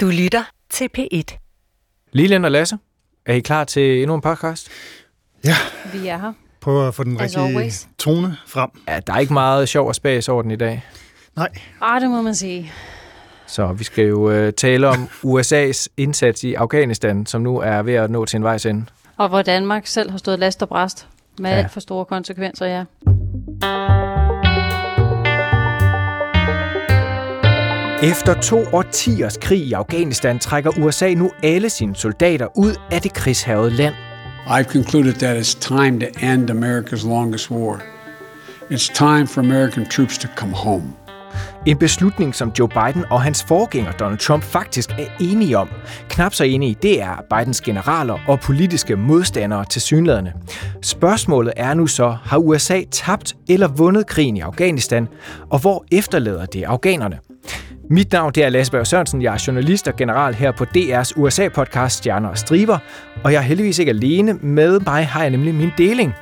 Du lytter til P1. Lilian og Lasse, er I klar til endnu en podcast? Ja, Vi er her. prøv at få den As rigtige always. tone frem. Ja, der er ikke meget sjov og spas over den i dag. Nej, Ah, det må man sige. Så vi skal jo øh, tale om USA's indsats i Afghanistan, som nu er ved at nå til en vejs ende. Og hvor Danmark selv har stået last og bræst med Ja. alt for store konsekvenser, ja. Efter to årtiers krig i Afghanistan trækker USA nu alle sine soldater ud af det krigshærgede land. I've concluded that it's time to end America's longest war. It's time for American troops to come home. En beslutning, som Joe Biden og hans forgænger Donald Trump faktisk er enige om. Knap så enige, det er Bidens generaler og politiske modstandere til synlædende. Spørgsmålet er nu så, har USA tabt eller vundet krigen i Afghanistan, og hvor efterlader det afghanerne? Mit navn det er Lasse Berg Sørensen, jeg er journalist og general her på DR's USA-podcast Stjerner og Striber, og jeg er heldigvis ikke alene. Med mig har jeg nemlig min deling.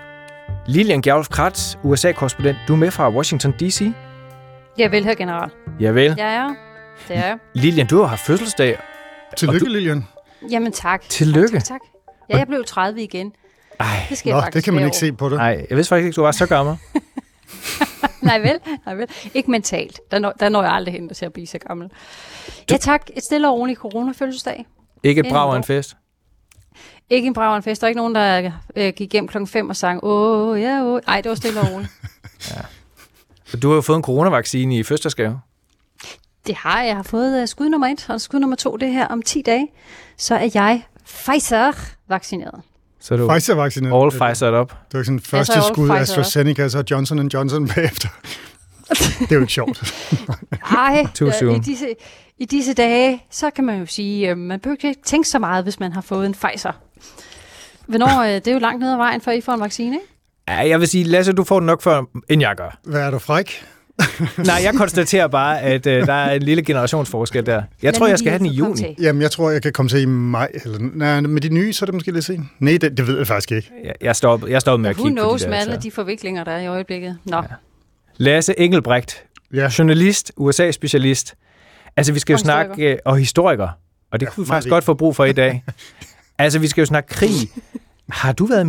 Lilian Gjærlf Kratz, USA-korrespondent, du er med fra Washington D.C. Jeg vil her general. Javel. Ja, ja. Det er jeg. Lilian, du har haft fødselsdag. tillykke, du- Lilian. Jamen tak. Tillykke. Tak, tak. Ja, jeg blev 30 igen. Ej, Det skal Nå, jeg det kan man ikke se på dig. nej, jeg vidste faktisk ikke, du var så gammel. Nej vel, nej vel. Ikke mentalt. Der når, der når jeg aldrig hen til at blive så gammel. Ja tak, et stille og roligt corona-fødselsdag. Ikke et En brag en fest. Ikke en brav en fest. Der er ikke nogen, der øh, gik hjem klokken 5 og sang, åh, ja, åh. Ej, det var stille og roligt. For Du har jo fået en coronavaccine i fødselsdagsgave. Det har jeg. Jeg har fået uh, skud nummer et, og skud nummer to, det her om 10 dage. Så er jeg Pfizer-vaccineret. Så er du Pfizer-vaccine. all Pfizered op. Det var sådan første all skud Pfizer. AstraZeneca, så Johnson Johnson bagefter. det er jo ikke sjovt. Ej, Too soon. i, disse, i disse dage, så kan man jo sige, øh, man behøver ikke tænke så meget, hvis man har fået en Pfizer. Hvornår, øh, det er jo langt ned ad vejen, før I får en vaccine, ikke? Ja, jeg vil sige, Lasse, du får den nok før, end jeg gør. Hvad er du fræk? Nej, jeg konstaterer bare, at øh, der er en lille generationsforskel der. Jeg tror, jeg skal have den i juni. Jamen, jeg tror, jeg kan komme til i maj. Eller, nej, med de nye, så er det måske lidt sent. Nej, det, det ved jeg faktisk ikke. Jeg, jeg stoppede, jeg stoppede med at kigge på knows de med der. alle så. de forviklinger, der er i øjeblikket. Nå, ja. Lasse Engelbrecht, Ja, journalist, USA-specialist. Altså, vi skal jo Og historiker. snakke... øh, Og historiker. Og det Ja, kunne vi faktisk godt få brug for i dag. altså, vi skal jo snakke krig. Har du været i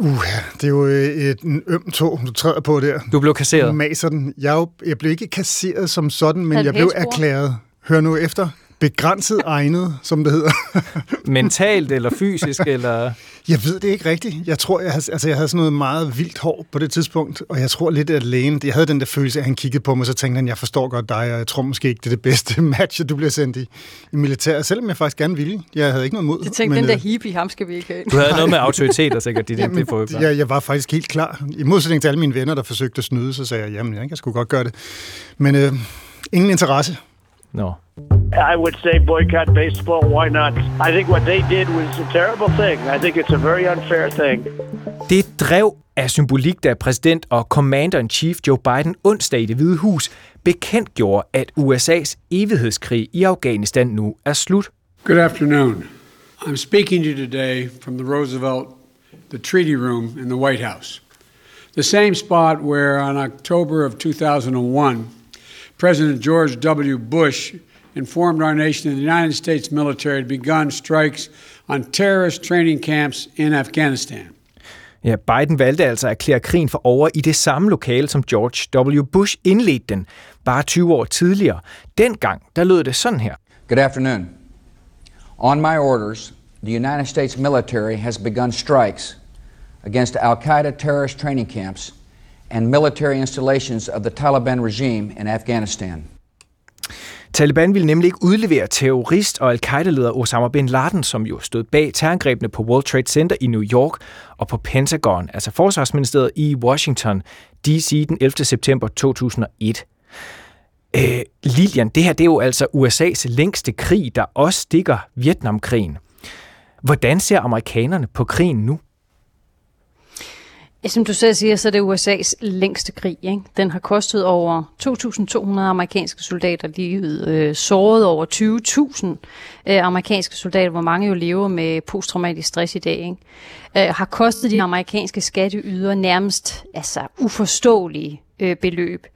militæret? uh, det er jo øh, et, en øm tog, du træder på der. Du blev Du kasseret. maser den. Jeg, er jo, jeg blev ikke kasseret som sådan, men Havde jeg du blev erklæret, hør nu efter, begrænset egnet, som det hedder. Mentalt eller fysisk, eller... Jeg ved det ikke rigtigt. Jeg tror, jeg havde, altså, jeg havde sådan noget meget vildt hår på det tidspunkt, og jeg tror lidt, at lægen, jeg havde den der følelse, at han kiggede på mig, så tænkte han, jeg forstår godt dig, og jeg tror måske ikke, det er det bedste match, at du bliver sendt i, i militæret, selvom jeg faktisk gerne ville. Jeg havde ikke noget mod. jeg tænkte, men, den der øh, hippie, ham skal vi ikke have. Du havde noget med autoriteter, sikkert. Det, det, det jeg, jeg var faktisk helt klar. I modsætning til alle mine venner, der forsøgte at snyde, så sagde jeg, jamen, jeg kan sgu godt gøre det. Men øh, ingen interesse. Nå. I would say boycott baseball. Why not? I think what they did was a terrible thing. I think it's a very unfair thing. Det drev af symbolik, da præsident og commander-in-chief Joe Biden onsdag i det hvide hus bekendtgjorde, at USA's evighedskrig i Afghanistan nu er slut. Good afternoon. I'm speaking to you today from the Roosevelt, the Treaty Room in the White House. The same spot where on October of 2001, President George W. Bush informed our nation that the United States military had begun strikes on terrorist training camps in Afghanistan. Ja, Biden valgte altså at erklære krigen for over i det samme lokale, som George W. Bush indledte den, bare 20 år tidligere. Dengang, der lød det sådan her. Good afternoon. On my orders, the United States military has begun strikes against Al Qaeda terrorist training camps and military installations of the Taliban regime in Afghanistan. Taliban ville nemlig ikke udlevere terrorist og al-Qaida-leder Osama bin Laden, som jo stod bag terrorangrebene på World Trade Center i New York og på Pentagon, altså forsvarsministeriet i Washington, D.C. den 11. september 2001. Øh, Lilian, det her det er jo altså USA's længste krig, der også stikker Vietnamkrigen. Hvordan ser amerikanerne på krigen nu? Ja, Som du selv siger, så er det USA's længste krig. Ikke? Den har kostet over 2.200 amerikanske soldater livet, øh, såret over 20.000 øh, amerikanske soldater, hvor mange jo lever med posttraumatisk stress i dag. Ikke? Øh, har kostet de amerikanske skatteyder nærmest altså, uforståelige øh, beløb.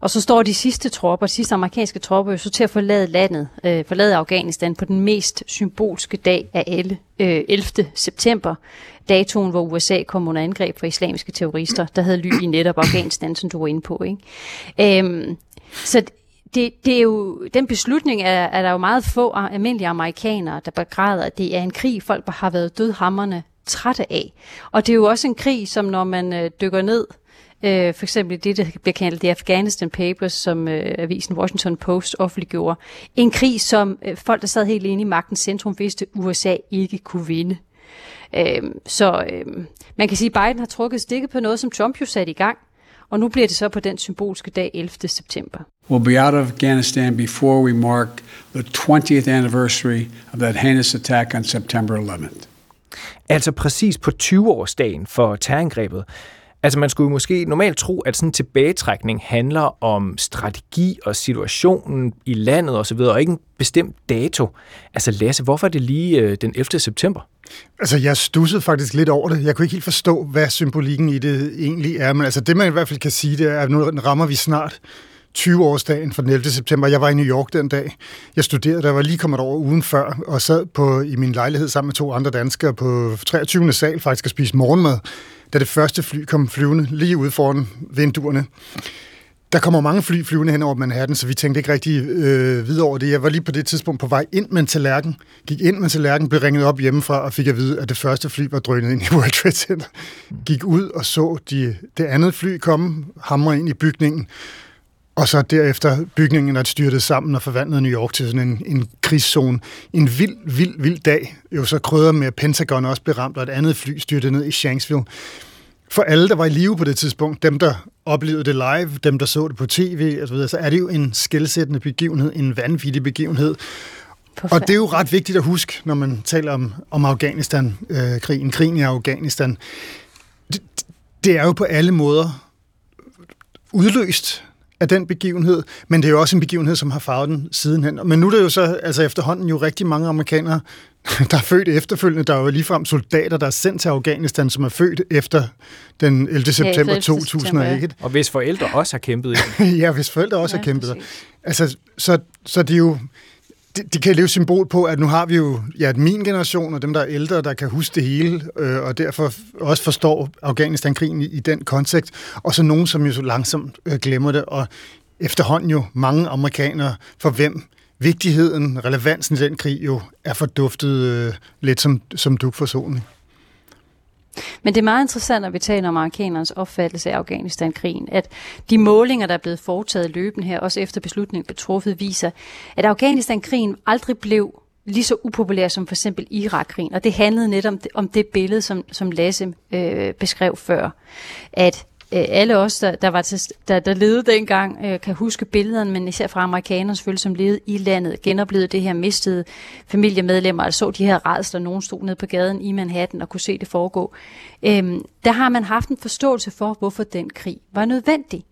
Og så står de sidste tropper, de sidste amerikanske tropper, jo så til at forlade landet, øh, forlade Afghanistan på den mest symbolske dag af alle, øh, 11. september, datoen, hvor USA kom under angreb fra islamiske terrorister, der havde ly i netop Afghanistan, som du var inde på. Ikke? Øhm, så det, det er jo, den beslutning er, er der jo meget få almindelige amerikanere, der begræder, at det er en krig, folk har været dødhammerne trætte af. Og det er jo også en krig, som når man øh, dykker ned, øh, for eksempel det, der bliver kaldt The Afghanistan Papers, som øh, avisen Washington Post offentliggjorde, en krig, som øh, folk, der sad helt inde i magtens centrum, vidste, USA ikke kunne vinde. Øh, så øh, man kan sige, at Biden har trukket stikket på noget, som Trump jo satte i gang, og nu bliver det så på den symbolske dag 11. september. We'll be out of Afghanistan before we mark the 20th anniversary of that heinous attack on September 11th. Altså præcis på 20-årsdagen for terrorangrebet. Altså man skulle måske normalt tro, at sådan en tilbagetrækning handler om strategi og situationen i landet osv., og ikke en bestemt dato. Altså Lasse, hvorfor er det lige øh, den 11. september? Altså, jeg stussede faktisk lidt over det. Jeg kunne ikke helt forstå, hvad symbolikken i det egentlig er. Men altså, det man i hvert fald kan sige, det er, at nu rammer vi snart 20-årsdagen for den 11. september. Jeg var i New York den dag. Jeg studerede, der var lige kommet over ugen før, og sad på, i min lejlighed sammen med to andre danskere på 23. sal faktisk at spise morgenmad, da det første fly kom flyvende lige ude foran vinduerne. Der kommer mange fly flyvende hen over Manhattan, så vi tænkte ikke rigtig øh, videre over det. Jeg var lige på det tidspunkt på vej ind med en tallerken, gik ind med en tallerken, blev ringet op hjemmefra og fik at vide, at det første fly var drønet ind i World Trade Center. Gik ud og så de, det andet fly komme, hamre ind i bygningen, og så derefter bygningen, der styrtede sammen og forvandlede New York til sådan en, en krigszone. En vild, vild, vild dag. Jo så krydder med, at Pentagon også blev ramt, og et andet fly styrtede ned i Shanksville. For alle, der var i live på det tidspunkt, dem, der oplevede det live, dem, der så det på tv, og så, videre, så er det jo en skældsættende begivenhed, en vanvittig begivenhed. Og det er jo ret vigtigt at huske, når man taler om, om Afghanistan-krigen, øh, krigen i Afghanistan. Det, det er jo på alle måder udløst af den begivenhed, men det er jo også en begivenhed, som har farvet den sidenhen. Men nu er det jo så altså efterhånden jo rigtig mange amerikanere, der er født efterfølgende. Der er jo ligefrem soldater, der er sendt til Afghanistan, som er født efter den 11. september ja, 2001. Og hvis forældre også har kæmpet. ja, hvis forældre også ja, har kæmpet. Altså, så, så det er jo det, det kan leve symbol på, at nu har vi jo ja, min generation og dem, der er ældre, der kan huske det hele, øh, og derfor også forstår Afghanistan-krigen i, i den kontekst, og så nogen, som jo så langsomt øh, glemmer det, og efterhånden jo mange amerikanere, for hvem vigtigheden, relevansen i den krig jo er forduftet øh, lidt som, som duk for solen. Men det er meget interessant, når vi taler om amerikanernes opfattelse af Afghanistan-krigen, at de målinger, der er blevet foretaget løbende her, også efter beslutningen blev truffet, viser, at Afghanistan-krigen aldrig blev lige så upopulær som for eksempel Irak-krigen. Og det handlede netop om det, om det billede, som, som Lasse øh, beskrev før. At Øh, alle os, der, der, var til, der, der levede dengang, øh, kan huske billederne, men især fra amerikanerne selvfølgelig, som levede i landet, genoplevede det her mistede familiemedlemmer, altså så de her redsler, nogen stod nede på gaden i Manhattan og kunne se det foregå. Øhm, der har man haft en forståelse for, hvorfor den krig var nødvendig.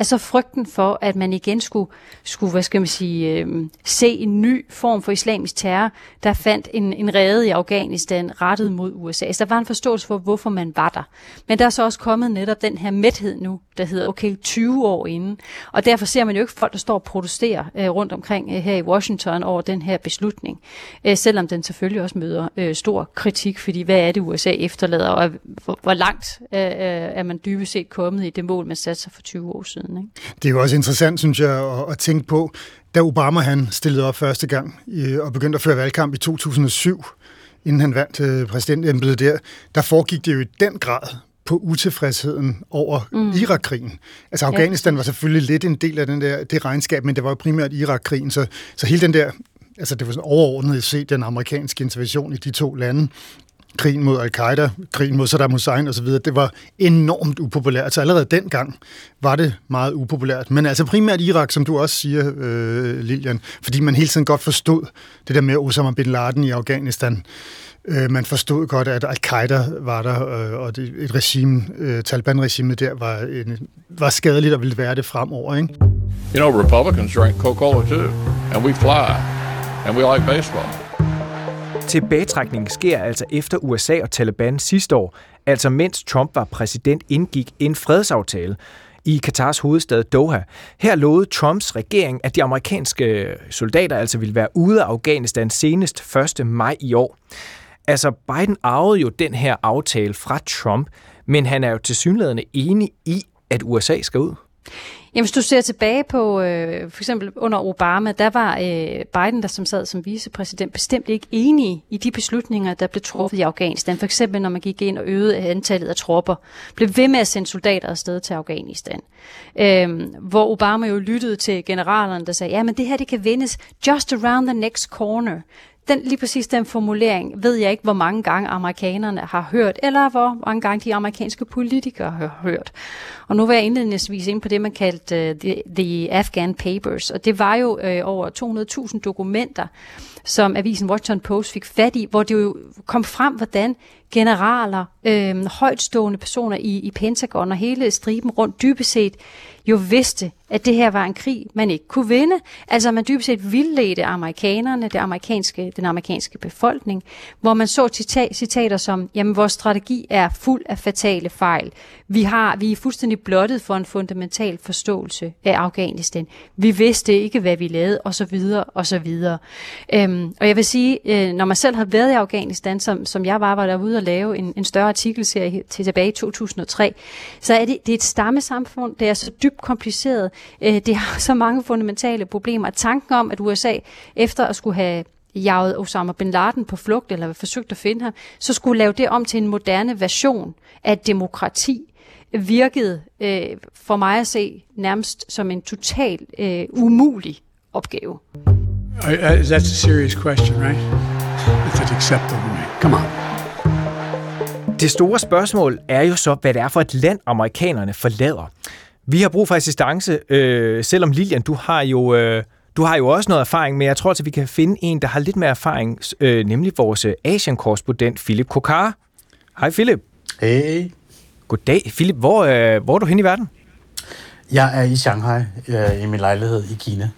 Altså frygten for, at man igen skulle, skulle hvad skal man sige, øh, se en ny form for islamisk terror, der fandt en, en rede i Afghanistan rettet mod USA. Så altså, der var en forståelse for, hvorfor man var der. Men der er så også kommet netop den her mæthed nu, der hedder, okay, 20 år inden. Og derfor ser man jo ikke folk, der står og protesterer øh, rundt omkring øh, her i Washington over den her beslutning. Øh, selvom den selvfølgelig også møder øh, stor kritik, fordi hvad er det, USA efterlader, og hvor, hvor langt øh, øh er man dybest set kommet i det mål, man satte sig for 20 år siden. Ikke? Det er jo også interessant, synes jeg, at, at tænke på, da Obama han stillede op første gang og begyndte at føre valgkamp i 2007, inden han vandt øh, præsidentembedet der, der foregik det jo i den grad på utilfredsheden over mm. Irak-krigen. Altså Afghanistan ja. var selvfølgelig lidt en del af den der, det regnskab, men det var jo primært Irak-krigen, så, så hele den der, altså det var sådan overordnet at se den amerikanske intervention i de to lande, krigen mod al-Qaida, krigen mod Saddam Hussein osv., det var enormt upopulært. Altså allerede dengang var det meget upopulært. Men altså primært Irak, som du også siger, øh, Lilian, fordi man hele tiden godt forstod det der med Osama bin Laden i Afghanistan. Øh, man forstod godt, at al-Qaida var der, øh, og det, et regime, øh, Taliban-regimet der, var, en, var skadeligt og ville være det fremover. Ikke? You know, Republicans drink Coca-Cola too, and we fly, and we like baseball. Tilbagetrækningen sker altså efter USA og Taliban sidste år, altså mens Trump var præsident, indgik en fredsaftale. i Katars hovedstad Doha. Her lovede Trumps regering, at de amerikanske soldater altså ville være ude af Afghanistan senest 1. maj i år. Altså, Biden arvede jo den her aftale fra Trump, men han er jo til enig i, at USA skal ud. Jamen, hvis du ser tilbage på, øh, for eksempel under Obama, der var øh, Biden, der som sad som vicepræsident, bestemt ikke enig i de beslutninger, der blev truffet i Afghanistan. For eksempel, når man gik ind og øgede antallet af tropper, blev ved med at sende soldater afsted til Afghanistan. Øh, hvor Obama jo lyttede til generalerne, der sagde, ja, men det her, det kan vindes just around the next corner den, lige præcis den formulering ved jeg ikke, hvor mange gange amerikanerne har hørt, eller hvor mange gange de amerikanske politikere har hørt. Og nu var jeg indledningsvis ind på det, man kaldte uh, the, the Afghan Papers, og det var jo uh, over 200.000 dokumenter, som avisen Washington Post fik fat i, hvor det jo kom frem, hvordan generaler, øh, højtstående personer i, i Pentagon og hele striben rundt dybest set jo vidste, at det her var en krig, man ikke kunne vinde. Altså man dybest set vildledte amerikanerne, det amerikanske, den amerikanske befolkning, hvor man så citater som, jamen vores strategi er fuld af fatale fejl. Vi, har, vi er fuldstændig blottet for en fundamental forståelse af Afghanistan. Vi vidste ikke, hvad vi lavede, og så videre, og så videre. Øhm, og jeg vil sige, øh, når man selv har været i Afghanistan, som, som jeg var, var derude og lave en, en større artikelserie til tilbage i 2003, så er det, det er et stammesamfund, det er så dybt kompliceret, øh, det har så mange fundamentale problemer. Tanken om, at USA efter at skulle have jaget Osama bin Laden på flugt, eller forsøgt at finde ham, så skulle lave det om til en moderne version af demokrati, virkede øh, for mig at se nærmest som en total øh, umulig opgave. That's a serious question, right? It's acceptable to me. Come on. Det store spørgsmål er jo så, hvad det er for et land, amerikanerne forlader. Vi har brug for assistance, øh, selvom Lilian, du har jo... Øh, du har jo også noget erfaring, men jeg tror at vi kan finde en, der har lidt mere erfaring, øh, nemlig vores Asian-korrespondent, Philip Kokar. Hej Philip. Hej. Goddag. Philip, hvor, øh, hvor er du hen i verden? Jeg er i Shanghai, øh, i min lejlighed i Kina.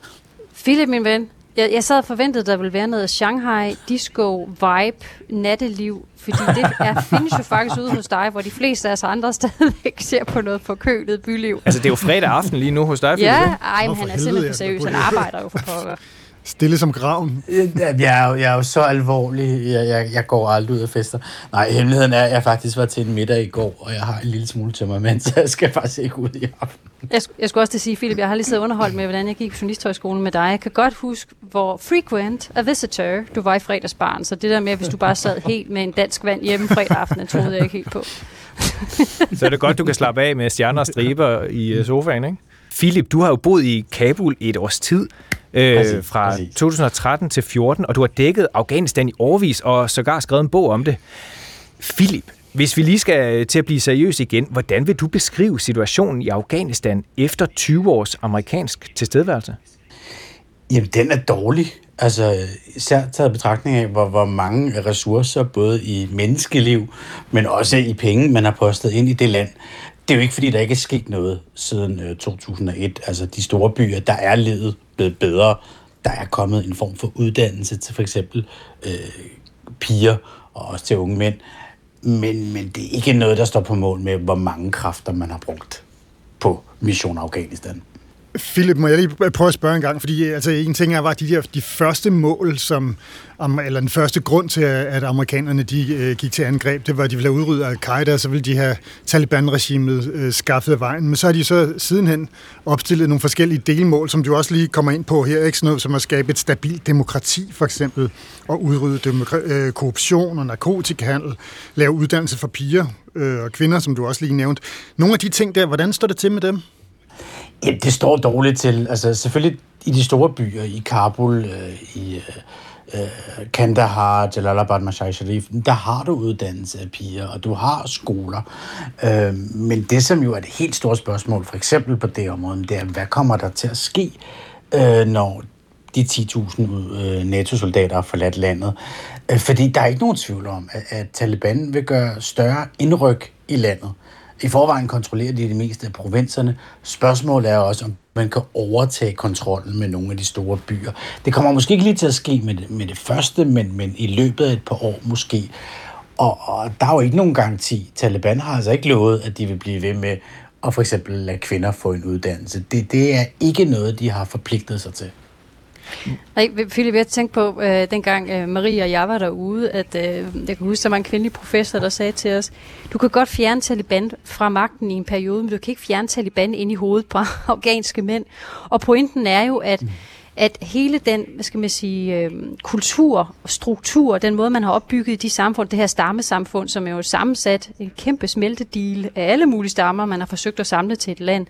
Philip, min ven, jeg, jeg sad og forventede, at der ville være noget Shanghai disco vibe natteliv, fordi det er, findes jo faktisk ude hos dig, hvor de fleste af os andre stadigvæk ser på noget forkølet byliv. Altså, det er jo fredag aften lige nu hos dig, Philip. Ja, ej, men han er simpelthen for seriøs. Han arbejder jo for pokker. Stille som graven. Jeg er, jo, jeg er jo så alvorlig. Jeg, jeg, jeg går aldrig ud af fester. Nej, hemmeligheden er, at jeg faktisk var til en middag i går, og jeg har en lille smule tømmermænd, så jeg skal faktisk ikke ud i aften. Jeg, jeg skulle også sige, Philip, jeg har lige siddet underholdt med, hvordan jeg gik på journalisthøjskolen med dig. Jeg kan godt huske, hvor frequent a visitor du var i fredagsbarn. Så det der med, hvis du bare sad helt med en dansk vand hjemme fredag aften, det troede jeg ikke helt på. så er det godt, du kan slappe af med stjerner og striber i øh, sofaen, ikke? Philip, du har jo boet i Kabul i et års tid øh, præcis, fra præcis. 2013 til 14, og du har dækket Afghanistan i årvis og sågar skrevet en bog om det. Philip, hvis vi lige skal til at blive seriøs igen, hvordan vil du beskrive situationen i Afghanistan efter 20 års amerikansk tilstedeværelse? Jamen, den er dårlig. Altså, især taget betragtning af, hvor, hvor mange ressourcer, både i menneskeliv, men også i penge, man har postet ind i det land. Det er jo ikke, fordi der ikke er sket noget siden øh, 2001. Altså, de store byer, der er ledet blevet bedre. Der er kommet en form for uddannelse til for eksempel øh, piger og også til unge mænd. Men, men det er ikke noget, der står på mål med, hvor mange kræfter man har brugt på Mission Afghanistan. Philip, må jeg lige prøve at spørge en gang, fordi altså, en ting er, var de, der, de første mål, som, eller den første grund til, at amerikanerne de, uh, gik til angreb, det var, at de ville have udryddet al-Qaida, og så ville de have Taliban-regimet uh, skaffet af vejen. Men så har de så sidenhen opstillet nogle forskellige delmål, som du også lige kommer ind på her, ikke? Sådan noget som at skabe et stabilt demokrati, for eksempel, og udrydde demokra- uh, korruption og narkotikahandel, lave uddannelse for piger uh, og kvinder, som du også lige nævnte. Nogle af de ting der, hvordan står det til med dem? Jamen, det står dårligt til. Altså selvfølgelig i de store byer, i Kabul, øh, i øh, øh Kandahar, Jalalabad, Mashai Sharif, der har du uddannelse af piger, og du har skoler. Øh, men det, som jo er et helt stort spørgsmål, for eksempel på det område, det er, hvad kommer der til at ske, øh, når de 10.000 øh, NATO-soldater har forladt landet? Øh, fordi der er ikke nogen tvivl om, at, at Taliban vil gøre større indryk i landet. I forvejen kontrollerer de det meste af provinserne. Spørgsmålet er også, om man kan overtage kontrollen med nogle af de store byer. Det kommer måske ikke lige til at ske med det, med det første, men, men i løbet af et par år måske. Og, og der er jo ikke nogen garanti. Taliban har altså ikke lovet, at de vil blive ved med at for eksempel lade kvinder få en uddannelse. Det, det er ikke noget, de har forpligtet sig til. Nej, Philip, jeg tænkte på, øh, dengang øh, Marie og jeg var derude, at øh, jeg kan huske, der var en kvindelig professor, der sagde til os, du kan godt fjerne Taliban fra magten i en periode, men du kan ikke fjerne Taliban ind i hovedet på afghanske mænd. Og pointen er jo, at mm at hele den, hvad skal man sige, øh, kultur og struktur, den måde, man har opbygget i de samfund, det her stammesamfund, som er jo sammensat, en kæmpe smeltedil af alle mulige stammer, man har forsøgt at samle til et land.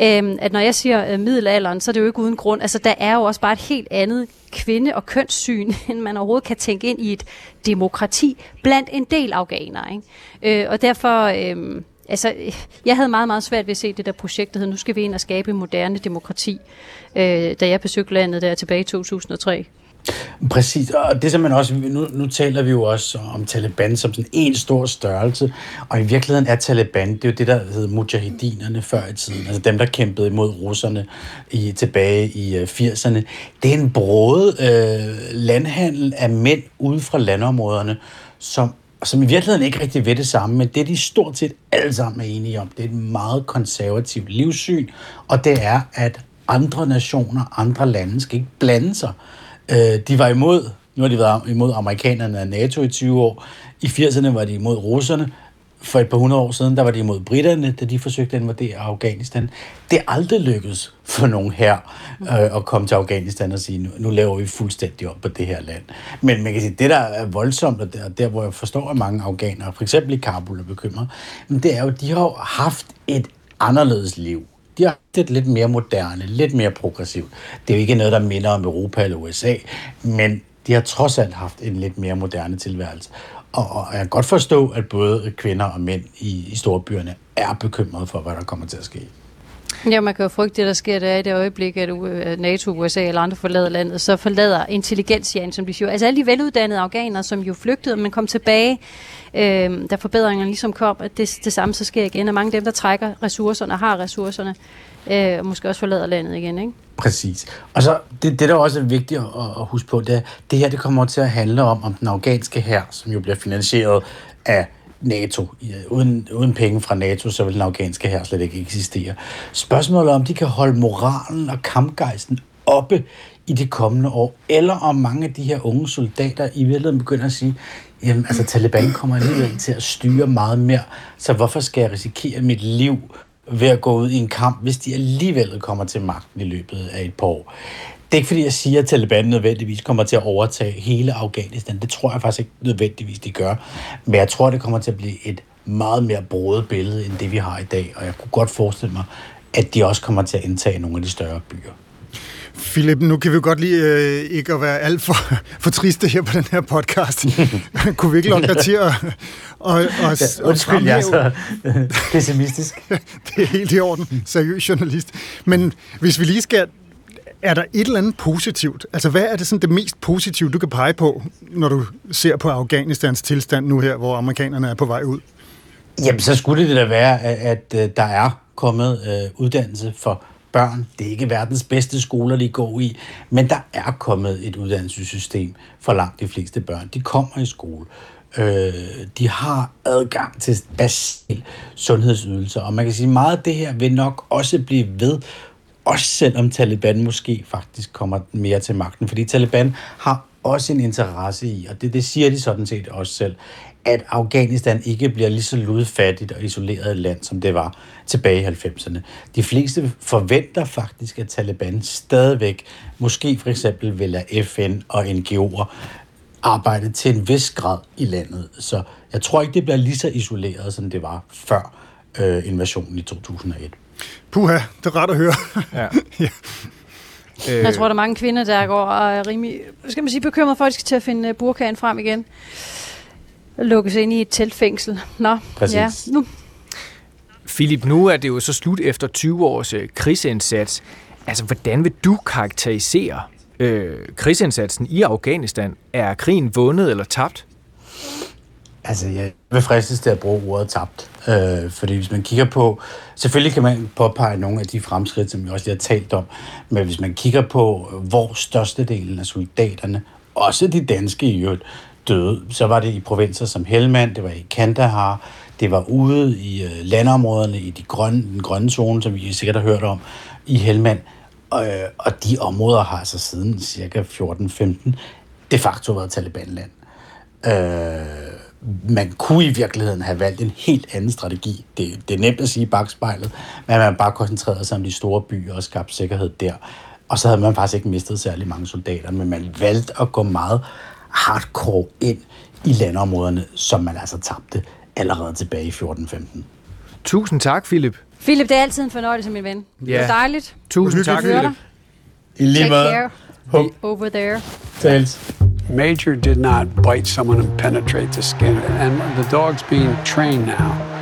Øh, at når jeg siger øh, middelalderen, så er det jo ikke uden grund. Altså, der er jo også bare et helt andet kvinde- og kønssyn, end man overhovedet kan tænke ind i et demokrati blandt en del afghanere. Ikke? Øh, og derfor... Øh, altså, jeg havde meget, meget svært ved at se det der projekt, der hed, nu skal vi ind og skabe moderne demokrati, øh, da jeg besøgte landet der tilbage i 2003. Præcis, og det som man også, nu, nu taler vi jo også om Taliban som sådan en stor størrelse, og i virkeligheden er Taliban, det er jo det, der hed mujahidinerne før i tiden, altså dem, der kæmpede imod russerne i, tilbage i øh, 80'erne. Det er en bråde øh, landhandel af mænd ude fra landområderne, som som i virkeligheden ikke rigtig ved det samme, men det de stort set alle sammen er enige om, det er et meget konservativt livssyn, og det er, at andre nationer, andre lande skal ikke blande sig. Øh, de var imod, nu har de været imod amerikanerne og NATO i 20 år, i 80'erne var de imod russerne, for et par hundrede år siden, der var de imod britterne, da de forsøgte at invadere Afghanistan. Det er aldrig lykkedes for nogen her øh, at komme til Afghanistan og sige, nu, nu laver vi fuldstændig op på det her land. Men man kan sige, det der er voldsomt, og der, der hvor jeg forstår, at mange afghanere, for eksempel i Kabul, er bekymret, men det er jo, de har haft et anderledes liv. De har haft et lidt mere moderne, lidt mere progressivt. Det er jo ikke noget, der minder om Europa eller USA, men de har trods alt haft en lidt mere moderne tilværelse. Og, og jeg kan godt forstå, at både kvinder og mænd i, i storbyerne er bekymrede for, hvad der kommer til at ske. Ja, man kan jo frygte det, der sker der i det øjeblik, at NATO, USA eller andre forlader landet, så forlader intelligensjagen, som de siger. Altså alle de veluddannede afghanere, som jo flygtede, men kom tilbage, øh, da forbedringerne ligesom kom, at det, det samme så sker igen. Og mange af dem, der trækker ressourcerne og har ressourcerne, øh, og måske også forlader landet igen, ikke? Præcis. Og så det, det der også er vigtigt at, at huske på, det er, det her det kommer til at handle om, om den afghanske her, som jo bliver finansieret af NATO. Uden, uden penge fra NATO, så vil den afghanske her slet ikke eksistere. Spørgsmålet er, om de kan holde moralen og kampgejsten oppe i de kommende år, eller om mange af de her unge soldater i virkeligheden begynder at sige, jamen altså Taliban kommer alligevel til at styre meget mere, så hvorfor skal jeg risikere mit liv ved at gå ud i en kamp, hvis de alligevel kommer til magten i løbet af et par år. Det er ikke fordi, jeg siger, at Taliban nødvendigvis kommer til at overtage hele Afghanistan. Det tror jeg faktisk ikke nødvendigvis, de gør. Men jeg tror, det kommer til at blive et meget mere broet billede, end det vi har i dag. Og jeg kunne godt forestille mig, at de også kommer til at indtage nogle af de større byer. Philip, nu kan vi jo godt lige øh, ikke at være alt for, for triste her på den her podcast. Kunne vi ikke lukke dig til at... Og, og, ja, undskyld, jeg er så pessimistisk. det er helt i orden. Seriøs journalist. Men hvis vi lige skal... Er der et eller andet positivt? Altså, hvad er det sådan det mest positive, du kan pege på, når du ser på Afghanistans tilstand nu her, hvor amerikanerne er på vej ud? Jamen, så skulle det da være, at, at øh, der er kommet øh, uddannelse for børn. Det er ikke verdens bedste skoler, de går i, men der er kommet et uddannelsessystem for langt de fleste børn. De kommer i skole. Øh, de har adgang til basale sundhedsydelser, og man kan sige, at meget af det her vil nok også blive ved, også selvom Taliban måske faktisk kommer mere til magten, fordi Taliban har også en interesse i, og det, det siger de sådan set også selv, at Afghanistan ikke bliver lige så ludfattigt og isoleret et land, som det var tilbage i 90'erne. De fleste forventer faktisk, at Taliban stadigvæk, måske for eksempel vil lade FN og NGO'er arbejde til en vis grad i landet. Så jeg tror ikke, det bliver lige så isoleret, som det var før øh, invasionen i 2001. Puha, det er ret at høre. Ja. ja. Jeg tror, der er mange kvinder, der går og er rimelig, skal man sige, bekymret for, at de skal til at finde burkaen frem igen lukkes ind i et teltfængsel. Nå, Præcis. ja, nu. Philip, nu er det jo så slut efter 20 års øh, krigsindsats. Altså, hvordan vil du karakterisere øh, krigsindsatsen i Afghanistan? Er krigen vundet eller tabt? Altså, jeg vil fristes til at bruge ordet tabt. Øh, fordi hvis man kigger på... Selvfølgelig kan man påpege nogle af de fremskridt, som vi også lige har talt om. Men hvis man kigger på, hvor størstedelen af soldaterne, også de danske i øvrigt, døde, så var det i provinser som Helmand, det var i Kandahar, Det var ude i øh, landområderne, i de grønne, den grønne zone, som vi sikkert har hørt om, i Helmand. Og, øh, og de områder har altså siden cirka 14-15 de facto været Talibanland. Øh, man kunne i virkeligheden have valgt en helt anden strategi. Det, det er nemt at sige i bagspejlet, men man bare koncentreret sig om de store byer og skabt sikkerhed der. Og så havde man faktisk ikke mistet særlig mange soldater, men man valgte at gå meget hardcore ind i landområderne, som man altså tabte allerede tilbage i 14-15. Tusind tak, Philip. Philip, det er altid en fornøjelse, min ven. Ja. Det er dejligt. Tusind tak, Philip. I lige Take måde. Over there. Tals. Major did not bite someone and penetrate the skin, and the dog's being trained now.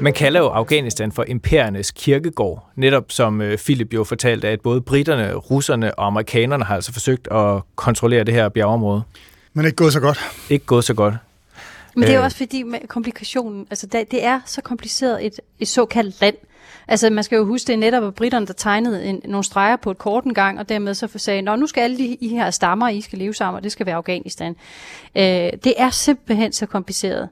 Man kalder jo Afghanistan for imperiernes kirkegård, netop som øh, Philip jo fortalte, at både britterne, russerne og amerikanerne har altså forsøgt at kontrollere det her bjergeområde. Men ikke gået så godt. Ikke gået så godt. Men det er jo Øh. også fordi med komplikationen, altså det, det er så kompliceret et, et såkaldt land. Altså man skal jo huske, det er netop at britterne, der tegnede en, nogle streger på et kort en gang, og dermed så sagde, Nå, nu skal alle de I her stammer, I skal leve sammen, og det skal være Afghanistan. Øh, det er simpelthen så kompliceret.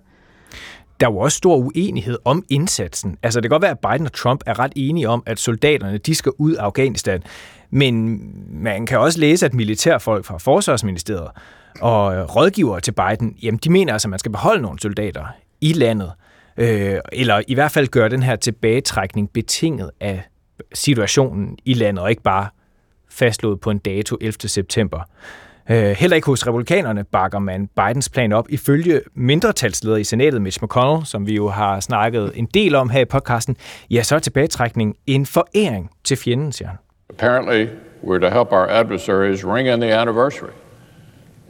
Der er jo også stor uenighed om indsatsen. Altså det kan godt være, at Biden og Trump er ret enige om, at soldaterne de skal ud af Afghanistan. Men man kan også læse, at militærfolk fra Forsvarsministeriet og øh, rådgivere til Biden, jamen de mener altså, at man skal beholde nogle soldater i landet. Øh, eller i hvert fald gøre den her tilbagetrækning betinget af situationen i landet, og ikke bare fastlået på en dato 11. september. Øh, heller ikke hos republikanerne bakker man Bidens plan op. Ifølge mindretalsleder i senatet, Mitch McConnell, som vi jo har snakket en del om her i podcasten, ja, så er tilbagetrækning en foræring til fjenden, siger han. Apparently, we're to help our adversaries ring in the anniversary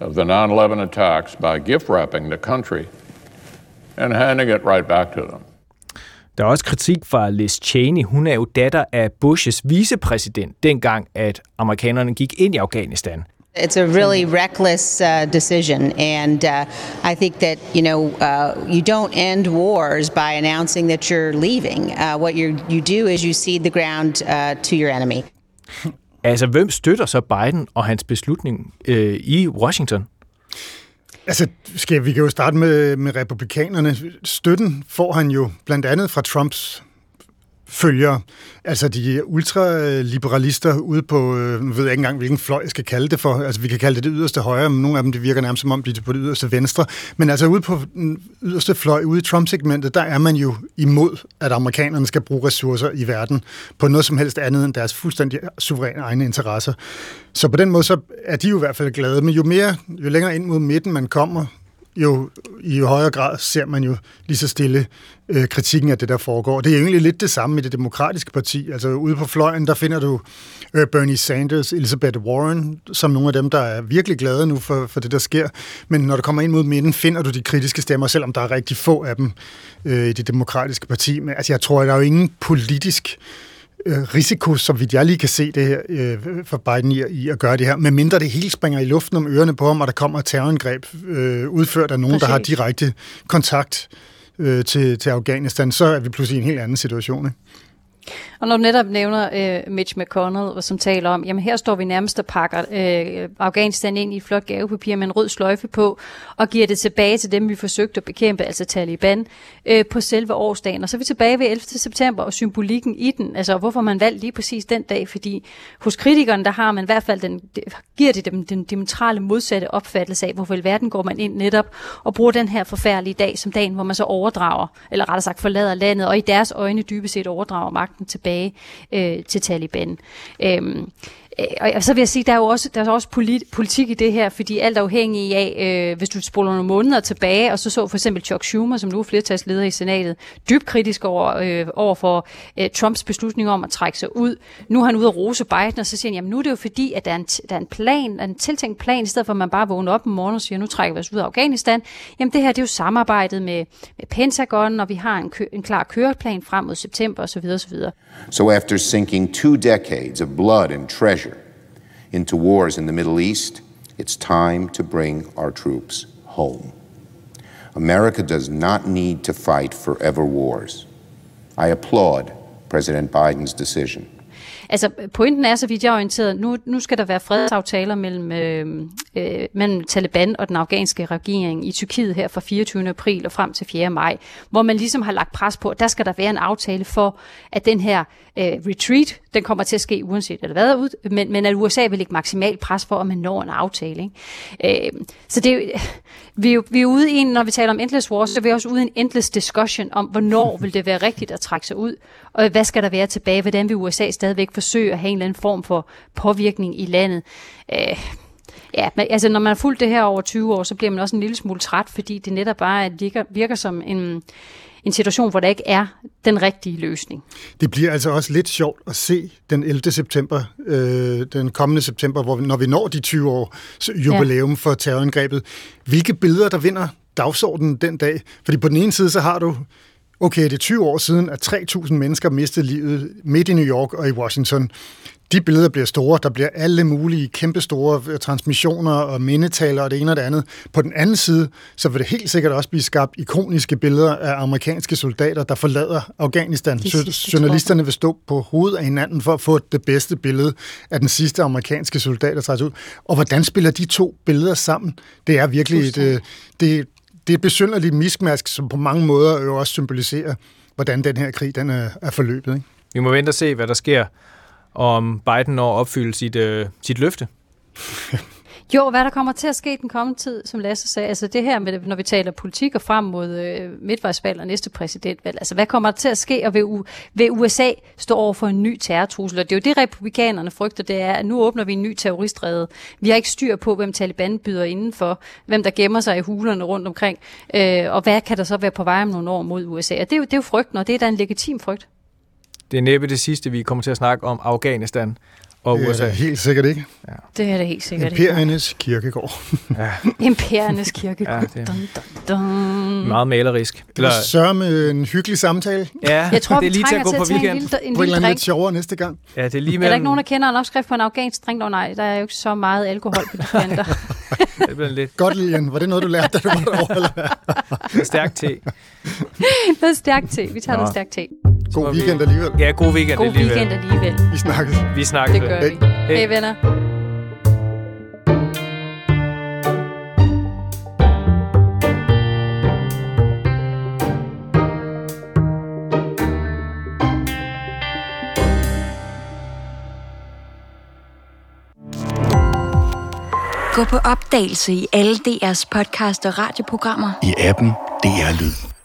of the 9 11 attacks by gift wrapping the country and handing it right back to them. Der er også kritik fra Liz Cheney. Hun er jo datter af Bushes vicepræsident, dengang at amerikanerne gik ind i Afghanistan. It's a really reckless uh, decision, and uh, I think that you know uh, you don't end wars by announcing that you're leaving. Uh, what you you do is you cede the ground uh, to your enemy. Altså, hvem støtter så Biden og hans beslutning øh, i Washington? Altså, skal, vi kan jo starte med, med republikanerne. Støtten får han jo blandt andet fra Trumps følgere, altså de ultraliberalister ude på, øh, nu ved jeg ikke engang, hvilken fløj jeg skal kalde det for, altså vi kan kalde det det yderste højre, men nogle af dem, det virker nærmest som om, de er på det yderste venstre, men altså ude på den yderste fløj, ude i Trump-segmentet, der er man jo imod, at amerikanerne skal bruge ressourcer i verden på noget som helst andet end deres fuldstændig suveræne egne interesser. Så på den måde, så er de jo i hvert fald glade, men jo mere, jo længere ind mod midten man kommer, jo i højere grad ser man jo lige så stille øh, kritikken af det, der foregår. Det er jo egentlig lidt det samme i det demokratiske parti. Altså ude på fløjen, der finder du øh, Bernie Sanders, Elizabeth Warren, som nogle af dem, der er virkelig glade nu for, for det, der sker. Men når du kommer ind mod midten, finder du de kritiske stemmer, selvom der er rigtig få af dem øh, i det demokratiske parti. Men altså, jeg tror, at der er jo ingen politisk øh, risiko, som vidt jeg lige kan se det her øh, for Biden i, i at gøre det her, medmindre det hele springer i luften om ørerne på ham, og der kommer et terrorangreb øh, udført af nogen, Præcis. der har direkte kontakt øh, til, til Afghanistan, så er vi pludselig i en helt anden situation. Ikke? Og når du netop nævner øh, Mitch McConnell, som taler om, jamen her står vi nærmest og pakker øh, Afghanistan ind i et flot gavepapir med en rød sløjfe på, og giver det tilbage til dem, vi forsøgte at bekæmpe, altså Taliban, øh, på selve årsdagen. Og så er vi tilbage ved 11. september og symbolikken i den. Altså hvorfor man valgte lige præcis den dag, fordi hos kritikerne, der har man i hvert fald den, giver det dem den diametrale modsatte opfattelse af, hvorfor i verden går man ind netop og bruger den her forfærdelige dag som dagen, hvor man så overdrager, eller rettere sagt forlader landet, og i deres øjne dybest set overdrager magten tilbage øh, til Taliban. Øhm, øh, Øh, og så vil jeg sige, der er jo også, der er også polit, politik i det her, fordi alt er afhængig af, øh, hvis du spoler nogle måneder tilbage, og så så for eksempel Chuck Schumer, som nu er flertalsleder i senatet, dybt kritisk over, øh, over for øh, Trumps beslutning om at trække sig ud. Nu er han ude at rose Biden, og så siger han, jamen nu er det jo fordi, at der er en, der er en plan, en tiltænkt plan, i stedet for at man bare vågner op om morgenen og siger, nu trækker vi os ud af Afghanistan. Jamen det her, det er jo samarbejdet med, med Pentagon, og vi har en, kø, en klar køreplan frem mod september osv. osv. So, after sinking two decades of blood and treasure into wars in the Middle East, it's time to bring our troops home. America does not need to fight forever wars. I applaud President Biden's decision. altså, pointen er, så vidt jeg er orienteret, nu, nu skal der være fredsaftaler mellem, øh, øh, mellem Taliban og den afghanske regering i Tyrkiet her fra 24. april og frem til 4. maj, hvor man ligesom har lagt pres på, at der skal der være en aftale for, at den her øh, retreat, den kommer til at ske uanset eller hvad, ud, men, men at USA vil lægge maksimal pres for, at man når en aftale. Ikke? Øh, så det vi, er vi er ude i en, når vi taler om endless wars, så er vi også ude i en endless discussion om, hvornår vil det være rigtigt at trække sig ud, og hvad skal der være tilbage, hvordan vil USA stadigvæk forsøge at have en eller anden form for påvirkning i landet. Øh, Ja, men altså når man har fulgt det her over 20 år, så bliver man også en lille smule træt, fordi det netop bare virker, virker som en, en situation, hvor der ikke er den rigtige løsning. Det bliver altså også lidt sjovt at se den 11. september, øh, den kommende september, hvor vi, når vi når de 20 år jubilæum ja. for terrorangrebet. Hvilke billeder, der vinder dagsordenen den dag? Fordi på den ene side, så har du Okay, det er 20 år siden, at 3.000 mennesker mistede livet midt i New York og i Washington de billeder bliver store. Der bliver alle mulige kæmpestore øh, transmissioner og mindetaler og det ene og det andet. På den anden side, så vil det helt sikkert også blive skabt ikoniske billeder af amerikanske soldater, der forlader Afghanistan. Så journalisterne vil stå på hovedet af hinanden for at få det bedste billede af den sidste amerikanske soldat, der træder ud. Og hvordan spiller de to billeder sammen? Det er virkelig et, øh, det, det er et besynderligt miskmask, som på mange måder jo også symboliserer, hvordan den her krig den er, er forløbet. Ikke? Vi må vente og se, hvad der sker om Biden når at opfylde sit, øh, sit løfte. Jo, hvad der kommer til at ske den kommende tid, som Lasse sagde, altså det her med, når vi taler politik og frem mod øh, midtvejsvalg og næste præsidentvalg, altså hvad kommer der til at ske, og vil, U- vil USA stå over for en ny terrortrussel? Og det er jo det, republikanerne frygter, det er, at nu åbner vi en ny terroristrede. Vi har ikke styr på, hvem Taliban byder indenfor, hvem der gemmer sig i hulerne rundt omkring, øh, og hvad kan der så være på vej om nogle år mod USA? Og det er jo, det er jo frygten, og det er da en legitim frygt. Det er næppe det sidste, vi kommer til at snakke om Afghanistan og USA. Det er helt sikkert ikke. Ja. Det er det helt sikkert Imperiernes ikke. kirkegård. ja. Imperiernes kirkegård. Ja, det er dun, dun, dun. Meget malerisk. Det var sørge med en hyggelig samtale. Ja, jeg tror, det er lige til at gå på weekend. En lille, en på en eller lidt sjovere næste gang. Ja, det er lige mellem... Er der ikke nogen, der kender en opskrift på en afghansk drink? Oh, nej, der er jo ikke så meget alkohol på de kanter. det bliver lidt... Godt, Lilian. Var det noget, du lærte, da du var derovre? Eller? stærk te. noget stærk te. Vi tager Nå. noget stærk te. God weekend alligevel. Ja, god weekend god alligevel. God weekend alligevel. Vi snakkes. Vi snakkes. Det gør vi. Hej hey, venner. Gå på opdagelse i alle DR's podcast og radioprogrammer. I appen DR Lyd.